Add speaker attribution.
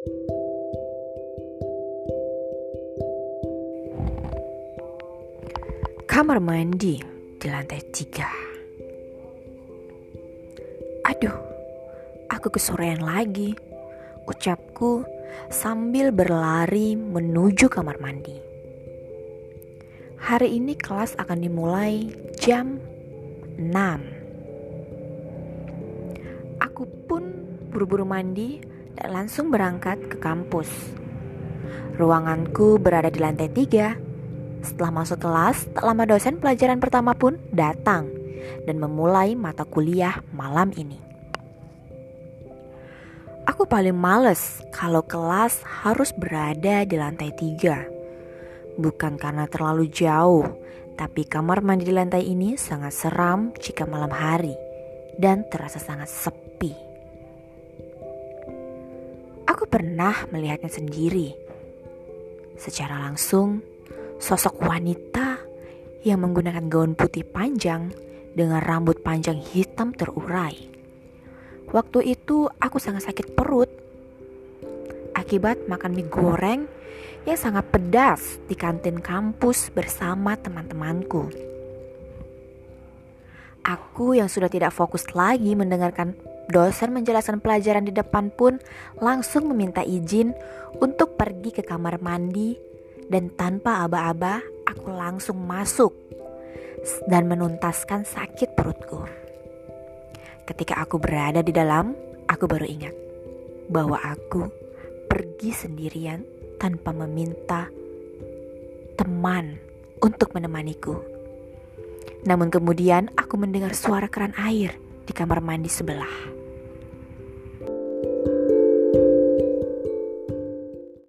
Speaker 1: Kamar mandi di lantai tiga. Aduh, aku kesorean lagi. Ucapku sambil berlari menuju kamar mandi. Hari ini kelas akan dimulai jam 6. Aku pun buru-buru mandi dan langsung berangkat ke kampus. Ruanganku berada di lantai tiga. Setelah masuk kelas, tak lama dosen pelajaran pertama pun datang dan memulai mata kuliah malam ini. Aku paling males kalau kelas harus berada di lantai tiga. Bukan karena terlalu jauh, tapi kamar mandi di lantai ini sangat seram jika malam hari dan terasa sangat sepi. Pernah melihatnya sendiri. Secara langsung, sosok wanita yang menggunakan gaun putih panjang dengan rambut panjang hitam terurai. Waktu itu aku sangat sakit perut akibat makan mie goreng yang sangat pedas di kantin kampus bersama teman-temanku. Aku yang sudah tidak fokus lagi mendengarkan dosen menjelaskan pelajaran di depan pun langsung meminta izin untuk pergi ke kamar mandi dan tanpa aba-aba aku langsung masuk dan menuntaskan sakit perutku. Ketika aku berada di dalam, aku baru ingat bahwa aku pergi sendirian tanpa meminta teman untuk menemaniku. Namun kemudian aku mendengar suara keran air di kamar mandi sebelah.